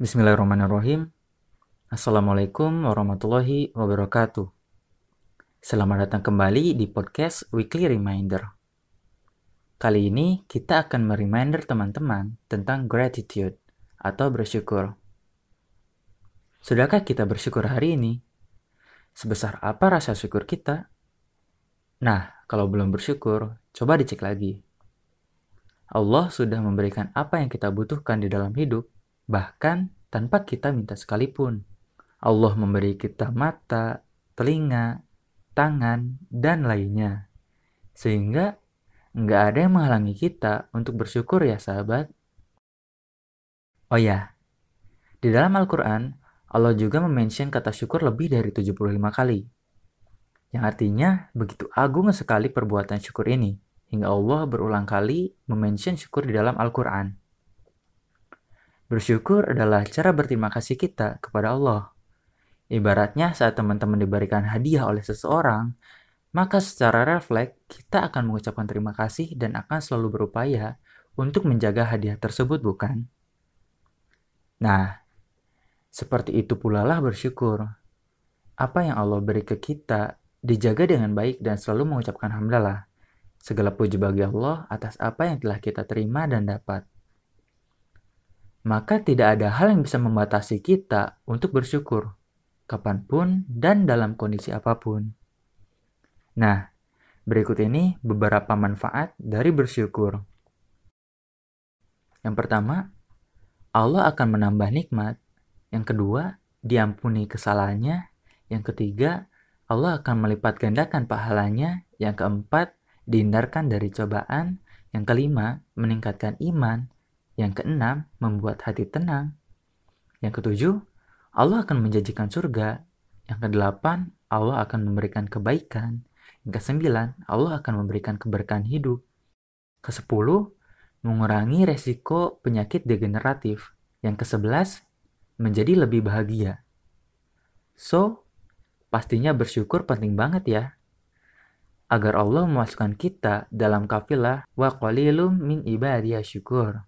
Bismillahirrahmanirrahim. Assalamualaikum warahmatullahi wabarakatuh. Selamat datang kembali di podcast Weekly Reminder. Kali ini kita akan mereminder teman-teman tentang gratitude atau bersyukur. Sudahkah kita bersyukur hari ini? Sebesar apa rasa syukur kita? Nah, kalau belum bersyukur, coba dicek lagi. Allah sudah memberikan apa yang kita butuhkan di dalam hidup, bahkan tanpa kita minta sekalipun. Allah memberi kita mata, telinga, tangan, dan lainnya. Sehingga nggak ada yang menghalangi kita untuk bersyukur ya sahabat. Oh ya, di dalam Al-Quran, Allah juga memention kata syukur lebih dari 75 kali. Yang artinya begitu agung sekali perbuatan syukur ini hingga Allah berulang kali memention syukur di dalam Al-Quran. Bersyukur adalah cara berterima kasih kita kepada Allah. Ibaratnya saat teman-teman diberikan hadiah oleh seseorang, maka secara refleks kita akan mengucapkan terima kasih dan akan selalu berupaya untuk menjaga hadiah tersebut, bukan? Nah, seperti itu pula lah bersyukur. Apa yang Allah beri ke kita dijaga dengan baik dan selalu mengucapkan hamdalah. Segala puji bagi Allah atas apa yang telah kita terima dan dapat. Maka tidak ada hal yang bisa membatasi kita untuk bersyukur, kapan pun dan dalam kondisi apa pun. Nah, berikut ini beberapa manfaat dari bersyukur. Yang pertama, Allah akan menambah nikmat. Yang kedua, diampuni kesalahannya. Yang ketiga, Allah akan melipat gandakan pahalanya. Yang keempat, dihindarkan dari cobaan. Yang kelima, meningkatkan iman. Yang keenam, membuat hati tenang. Yang ketujuh, Allah akan menjanjikan surga. Yang kedelapan, Allah akan memberikan kebaikan. Yang kesembilan, Allah akan memberikan keberkahan hidup. Kesepuluh, mengurangi resiko penyakit degeneratif. Yang kesebelas, menjadi lebih bahagia. So, pastinya bersyukur penting banget ya agar Allah memasukkan kita dalam kafilah wa qalilum min ibadiyah syukur.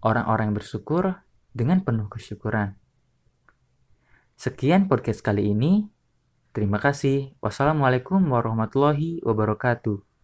Orang-orang yang bersyukur dengan penuh kesyukuran. Sekian podcast kali ini. Terima kasih. Wassalamualaikum warahmatullahi wabarakatuh.